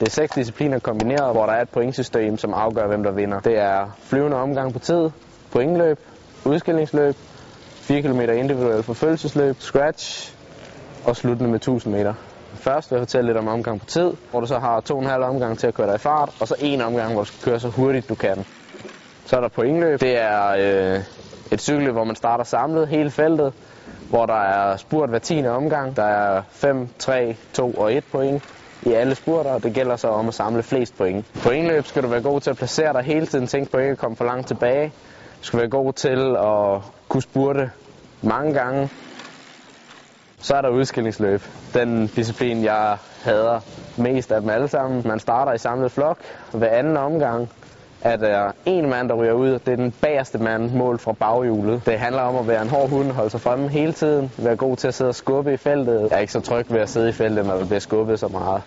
Det er seks discipliner kombineret, hvor der er et pointsystem, som afgør, hvem der vinder. Det er flyvende omgang på tid, pointløb, udskillingsløb, 4 km individuel forfølgelsesløb, scratch og sluttende med 1000 meter. Først vil jeg fortælle lidt om omgang på tid, hvor du så har to og en halv omgang til at køre dig i fart, og så en omgang, hvor du skal køre så hurtigt du kan. Så er der pointløb. Det er øh, et cykelløb, hvor man starter samlet hele feltet, hvor der er spurt hver tiende omgang. Der er 5, 3, 2 og 1 point i alle spurter, og det gælder så om at samle flest point. På indløb skal du være god til at placere dig hele tiden, tænk på ikke at komme for langt tilbage. Du skal være god til at kunne spurte mange gange. Så er der udskillingsløb. Den disciplin, jeg hader mest af dem alle sammen. Man starter i samlet flok. ved anden omgang at der en mand, der ryger ud. Det er den bagerste mand mål fra baghjulet. Det handler om at være en hård hund, holde sig fremme hele tiden, være god til at sidde og skubbe i feltet. Jeg er ikke så tryg ved at sidde i feltet, når der bliver skubbet så meget.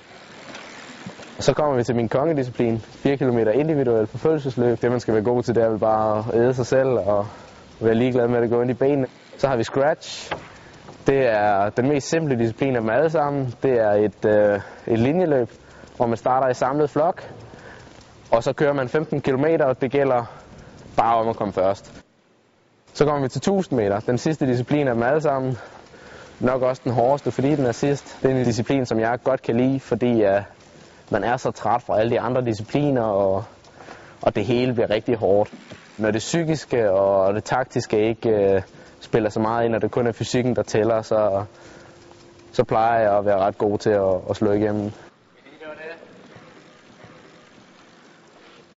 Og så kommer vi til min kongedisciplin. 4 km individuel forfølgelsesløb. Det man skal være god til, det er vel bare at æde sig selv og være ligeglad med at gå ind i benene. Så har vi scratch. Det er den mest simple disciplin af dem alle sammen. Det er et, øh, et linjeløb, hvor man starter i samlet flok, og så kører man 15 km, og det gælder bare om at komme først. Så kommer vi til 1000 meter. Den sidste disciplin af dem alle sammen. Nok også den hårdeste, fordi den er sidst. Det er en disciplin, som jeg godt kan lide, fordi uh, man er så træt fra alle de andre discipliner, og, og det hele bliver rigtig hårdt. Når det psykiske og det taktiske ikke uh, spiller så meget ind, og det kun er fysikken, der tæller, så, så plejer jeg at være ret god til at, at slå igennem.